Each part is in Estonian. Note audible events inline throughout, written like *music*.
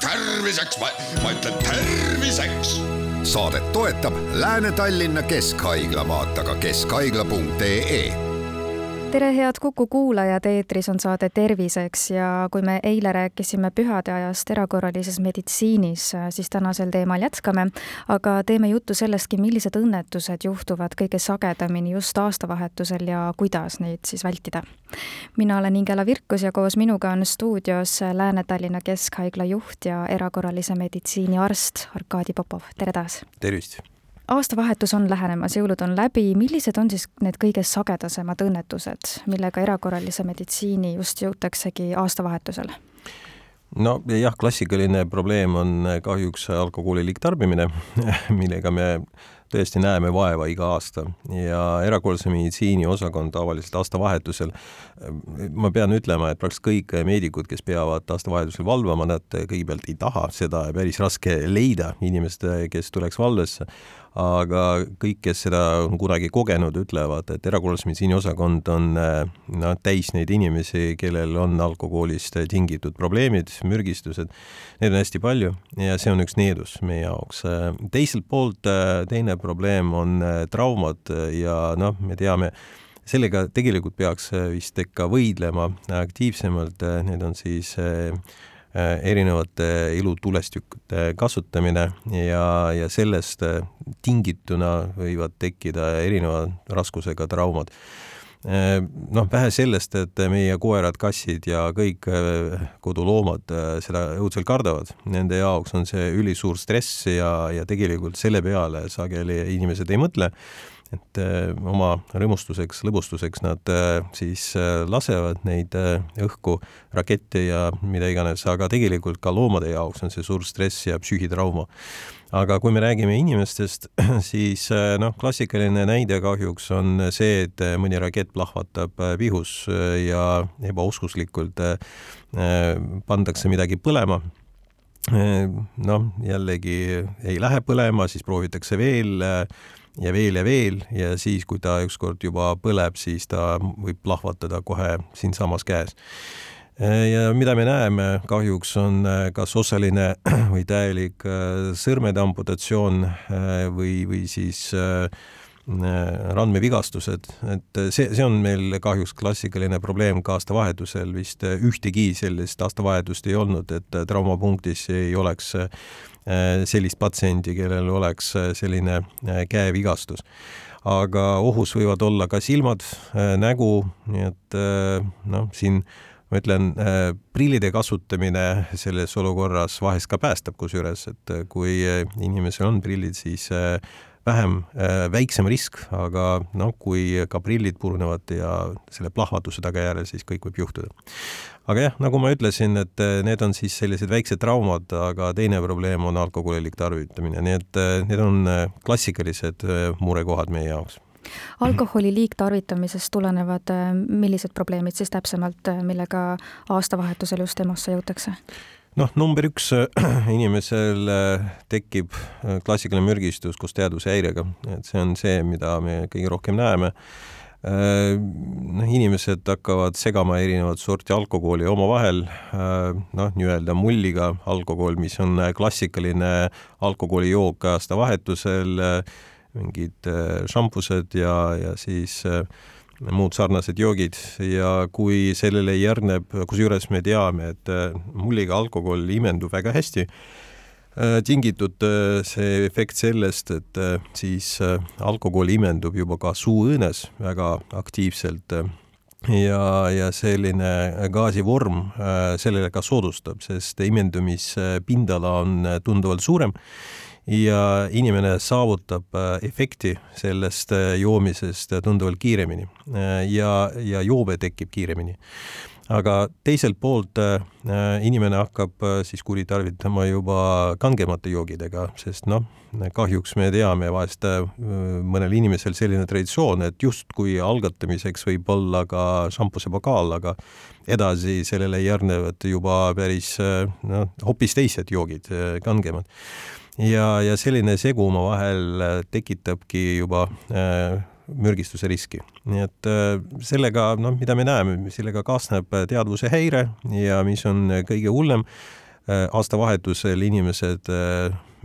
terviseks, ma ütlen terviseks. saadet toetab Lääne-Tallinna Keskhaigla, vaata ka keskhaigla.ee tere, head Kuku kuulajad, eetris on saade Terviseks ja kui me eile rääkisime pühade ajast erakorralises meditsiinis, siis tänasel teemal jätkame, aga teeme juttu sellestki, millised õnnetused juhtuvad kõige sagedamini just aastavahetusel ja kuidas neid siis vältida. mina olen Ingela Virkus ja koos minuga on stuudios Lääne-Tallinna Keskhaigla juht ja erakorralise meditsiini arst Arkadi Popov, tere taas! tervist! Aastavahetus on lähenemas, jõulud on läbi, millised on siis need kõige sagedasemad õnnetused, millega erakorralise meditsiini just jõutaksegi aastavahetusel? no jah, klassikaline probleem on kahjuks alkoholi liigtarbimine, *laughs* millega me tõesti näeme vaeva iga aasta. Ja erakorralise meditsiini osakond tavaliselt aastavahetusel, ma pean ütlema, et praktiliselt kõik meedikud, kes peavad aastavahetusel valvama, nad kõigepealt ei taha seda päris raske leida inimest, kes tuleks valvesse aga kõik, kes seda on kunagi kogenud, ütlevad, et erakorralise meditsiini osakond on noh, täis neid inimesi, kellel on alkoholist tingitud probleemid, mürgistused, neid on hästi palju ja see on üks needus meie jaoks. teiselt poolt teine probleem on traumad ja noh, me teame, sellega tegelikult peaks vist ikka võidlema aktiivsemalt, need on siis erinevate ilutulestikude kasutamine ja, ja sellest äh, tingituna võivad tekkida erineva raskusega traumad. Äh, noh, vähe sellest, et meie koerad, kassid ja kõik koduloomad seda õudselt kardavad, nende jaoks on see ülisuur stress ja, ja tegelikult selle peale sageli inimesed ei mõtle et äh, oma rõõmustuseks, lõbustuseks nad äh, siis äh, lasevad neid õhku, rakette ja mida iganes, aga tegelikult ka loomade jaoks on see suur stress ja psüühitrauma. aga kui me räägime inimestest, *clears throat* siis noh, klassikaline näide kahjuks on see, et mõni rakett plahvatab pihus ja ebauskuslikult pandakse midagi põlema noh, jällegi ei lähe põlema, siis proovitakse veel ja veel ja veel ja siis, kui ta ükskord juba põleb, siis ta võib plahvatada kohe siinsamas käes. ja mida me näeme kahjuks on äh, kas osaline *clears throat* või täielik äh, sõrmede amputatsioon äh, või, või siis randmevigastused, et see, see on meil kahjuks klassikaline probleem ka aastavahetusel, vist ühtegi sellist aastavahetust ei olnud, et traumapunktis ei oleks Äh, sellist patsiendi, kellel oleks äh, selline äh, käevigastus. aga ohus võivad olla ka silmad, nägu, nii et noh, siin ma ütlen, prillide kasutamine selles olukorras vahest ka päästab, kusjuures, et kui inimesel on prillid, siis vähem, väiksem risk, aga noh, kui ka prillid purunevad ja selle plahvatuse tagajärjel, siis kõik võib juhtuda. Aga jah, nagu ma ütlesin, et eh, need on siis sellised väiksed traumad, aga teine probleem on alkoholilik tarvitamine, nii et eh, need on klassikalised murekohad meie jaoks. Alkoholi liigtarvitamisest tulenevad millised probleemid siis täpsemalt, millega aastavahetusel just EMO-sse jõutakse? Noh, number üks *clears throat* inimesel tekib klassikaline mürgistus koos teadvushäirega, et see on see, mida me kõige rohkem näeme. Äh, noh, inimesed hakkavad segama erinevat sorti alkoholi omavahel, äh, noh, nii-öelda mulliga alkohol, mis on klassikaline alkoholijook aastavahetusel, mingid äh, šampused ja, ja siis muud sarnased joogid ja kui sellele järgneb, kusjuures me teame, et mulliga alkohol imendub väga hästi Äh, tingitud äh, see efekt sellest, et äh, siis alkohol imendub juba ka suuõõnes väga aktiivselt ja, ja selline gaasivorm sellele ka soodustab, sest imendumispindala on tunduvalt suurem ja inimene saavutab efekti sellest joomisest tunduvalt kiiremini ja, ja joobe tekib kiiremini. Aga teiselt poolt äh, inimene hakkab äh, siis kuritarvitama juba kangemate joogidega, sest noh, kahjuks me teame vahest äh, mõnel inimesel selline traditsioon, et justkui algatamiseks võib olla ka šampusepagaal, aga edasi sellele järgnevad juba päris noh, hoopis teised joogid, kangemad ja, ja selline segu omavahel tekitabki juba äh, mürgistuse riski. nii et sellega, noh, mida me näeme, sellega kaasneb teadvuse häire ja mis on kõige hullem, aastavahetusel inimesed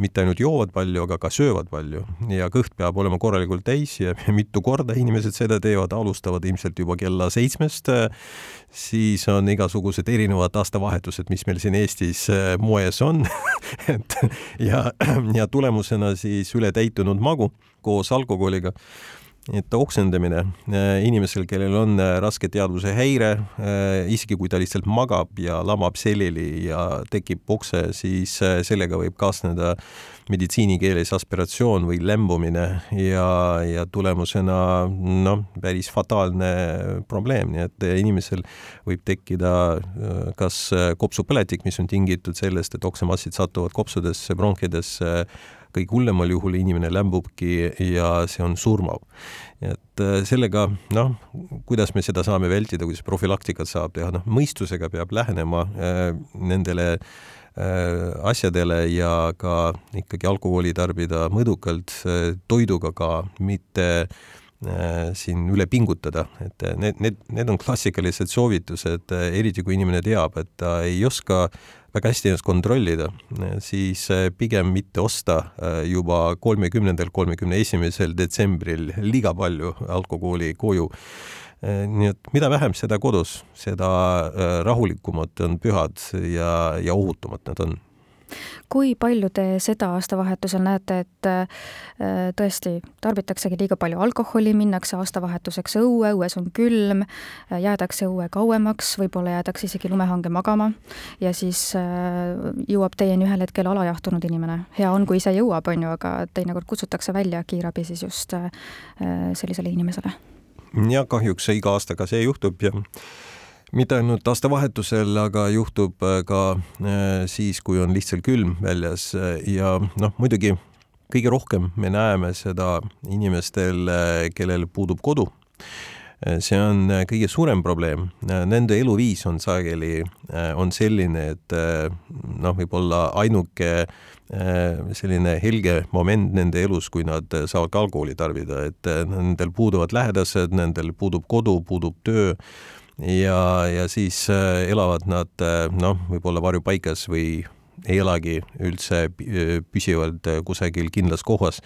mitte ainult joovad palju, aga ka söövad palju. Ja kõht peab olema korralikult täis ja mitu korda inimesed seda teevad, alustavad ilmselt juba kella seitsmest. siis on igasugused erinevad aastavahetused, mis meil siin Eestis äh, moes on. *laughs* Et ja, ja tulemusena siis ületäitunud magu koos alkoholiga et oksendamine äh, inimesel, kellel on äh, raske teadvuse häire, äh, isegi kui ta lihtsalt magab ja lamab selili ja tekib okse, siis sellega võib kaasneda meditsiinikeeles aspiratsioon või lämbumine ja, ja tulemusena noh, päris fataalne probleem, nii et inimesel võib tekkida kas kopsupõletik, mis on tingitud sellest, et oksemassid satuvad kopsudesse, bronhidesse, kõige hullemal juhul inimene lämbubki ja see on surmav. et äh, sellega, noh, kuidas me seda saame vältida, kuidas profülaktikat saab teha, noh, mõistusega peab lähenema äh, nendele äh, asjadele ja ka ikkagi alkoholi tarbida mõõdukalt, toiduga ka, mitte äh, siin üle pingutada, et need, need, need on klassikalised soovitused, eriti kui inimene teab, et ta ei oska väga hästi ennast kontrollida, siis pigem mitte osta juba kolmekümnendal, kolmekümne esimesel detsembril liiga palju alkoholi koju. Nii et mida vähem seda kodus, seda rahulikumad on pühad ja, ja ohutumad nad on kui palju te seda aastavahetusel näete, et äh, tõesti tarbitaksegi liiga palju alkoholi, minnakse aastavahetuseks õue, õues on külm, äh, jäädakse õue kauemaks, võib-olla jäädakse isegi lumehange magama ja siis äh, jõuab teieni ühel hetkel alajahtunud inimene. hea on, kui ise jõuab, on ju, aga teinekord kutsutakse välja kiirabi siis just sellisele inimesele. jah, kahjuks iga aastaga see juhtub ja mitte ainult aastavahetusel, aga juhtub äh, ka äh, siis, kui on lihtsalt külm väljas äh, ja noh, muidugi kõige rohkem me näeme seda inimestel, kellel puudub kodu. see on kõige suurem probleem, nende eluviis on sageli, on selline, et noh, võib-olla ainuke selline helge moment nende elus, kui nad saavad ka alkoholi tarbida, et nendel puuduvad lähedased, nendel puudub kodu, puudub töö ja, ja siis äh, elavad nad äh, noh, võib-olla varjupaigas või ei elagi üldse äh, püsivalt kusagil kindlas kohas.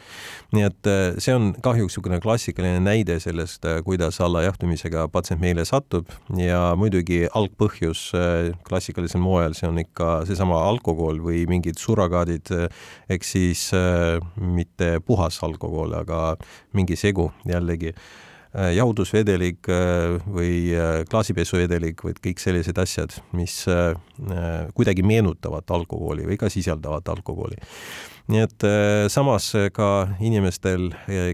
nii et see on kahjuks niisugune klassikaline näide sellest, kuidas allajahtumisega patsient meile satub ja muidugi algpõhjus klassikalisel moel, see on ikka seesama alkohol või mingid surrogaadid, ehk siis mitte puhas alkohol, aga mingi segu jällegi Äh, jahudusvedelik äh, või äh, klaasipesuvedelik või kõik sellised asjad, mis kuidagi meenutavad alkoholi või ka sisaldavad alkoholi. nii et samas ka inimestel,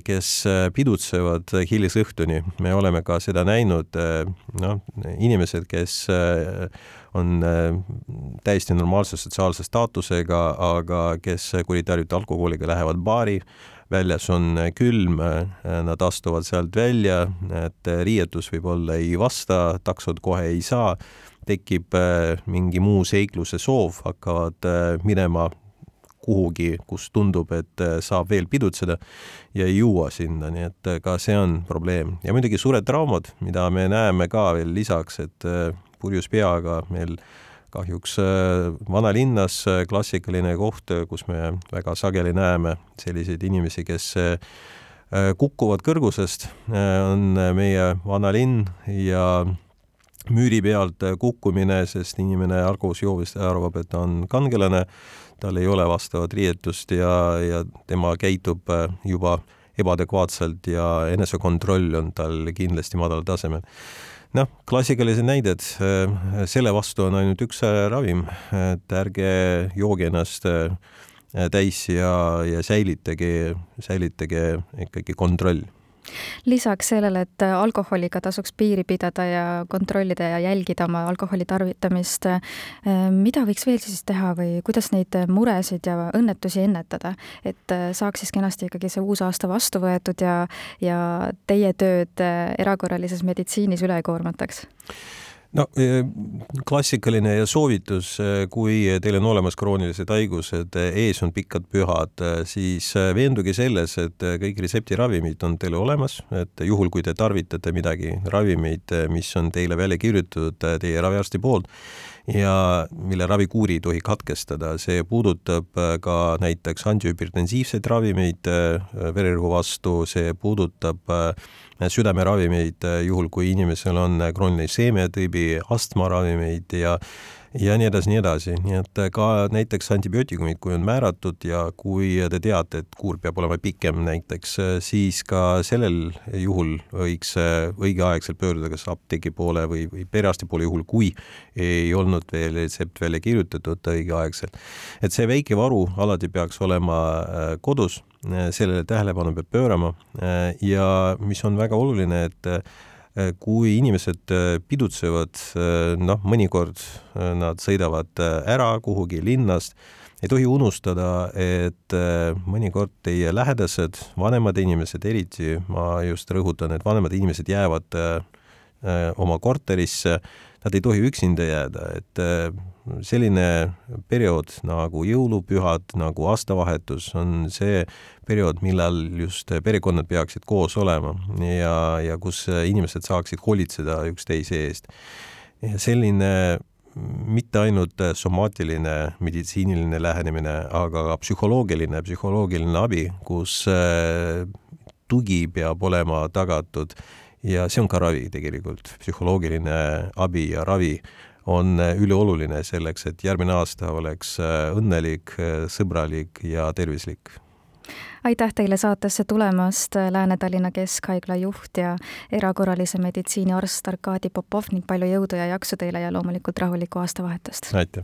kes pidutsevad hilisõhtuni, me oleme ka seda näinud, noh, inimesed, kes on täiesti normaalse sotsiaalse staatusega, aga kes kuritarvitavad alkoholiga, lähevad baari, väljas on külm, nad astuvad sealt välja, et riietus võib-olla ei vasta, taksod kohe ei saa, tekib äh, mingi muu seikluse soov, hakkavad äh, minema kuhugi, kus tundub, et äh, saab veel pidutseda ja ei jõua sinna, nii et ka see on probleem. ja muidugi suured traumad, mida me näeme ka veel lisaks, et purjus peaga meil äh, kahjuks äh, vanalinnas äh, klassikaline koht, äh, kus me väga sageli näeme selliseid inimesi, kes kukuvad kõrgusest, on meie vanalinn ja müüri pealt kukkumine, sest inimene alkoholisjoovist arvab, et ta on kangelane, tal ei ole vastavat riietust ja, ja tema käitub juba ebaadekvaatselt ja enesekontroll on tal kindlasti madalal tasemel noh, klassikalised näided, äh, selle vastu on ainult üks äh, ravim, et ärge jooge ennast äh, täis ja, ja säilitage, säilitage ikkagi kontroll lisaks sellele, et alkoholiga tasuks piiri pidada ja kontrollida ja jälgida oma alkoholi tarvitamist, eh, mida võiks veel siis teha või kuidas neid muresid ja õnnetusi ennetada, et eh, saaks siis kenasti ikkagi see uus aasta vastu võetud ja, ja teie tööd erakorralises meditsiinis üle ei koormataks? No e, klassikaline soovitus, e, kui teil on olemas kroonilised haigused, e, ees on pikad pühad, siis veenduge selles, et kõik retseptiravimid on teil olemas, et juhul, kui te tarvitate midagi, ravimeid, mis on teile välja kirjutatud teie raviarsti poolt ja mille ravikuuri ei tohi katkestada, see puudutab ka näiteks antihüpertensiivseid ravimeid vererõhu vastu, see puudutab südameravimeid, juhul kui inimesel on krooniline seemnetõbi, astmaravimeid ja ja nii edasi, nii edasi, nii et ka näiteks antibiootikumid, kui on määratud ja kui te teate, et kuur peab olema pikem näiteks, siis ka sellel juhul võiks õigeaegselt pöörduda kas apteegi poole või, või perearsti poole, juhul kui ei olnud veel retsept välja kirjutatud õigeaegselt. et see väike varu alati peaks olema kodus sellele tähelepanu peab pöörama. Äh, ja mis on väga oluline, et äh, kui inimesed pidutsevad, noh, mõnikord nad sõidavad ära kuhugi linnast, ei tohi unustada, et mõnikord teie lähedased, vanemad inimesed eriti, ma just rõhutan, et vanemad inimesed jäävad oma korterisse, nad ei tohi üksinda jääda, et selline periood nagu jõulupühad, nagu aastavahetus on see periood, millal just perekonnad peaksid koos olema ja, ja kus inimesed saaksid hoolitseda üksteise eest. ja selline mitte ainult somaatiline meditsiiniline lähenemine, aga ka psühholoogiline, psühholoogiline abi, kus äh, tugi peab olema tagatud ja see on ka ravi tegelikult, psühholoogiline abi ja ravi on äh, ülioluline selleks, et järgmine aasta oleks äh, õnnelik, äh, sõbralik ja tervislik aitäh teile saatesse tulemast, Lääne-Tallinna Keskhaigla juht ja erakorralise meditsiini arst Arkadi Popov ning palju jõudu ja jaksu teile ja loomulikult rahulikku aastavahetust! aitäh!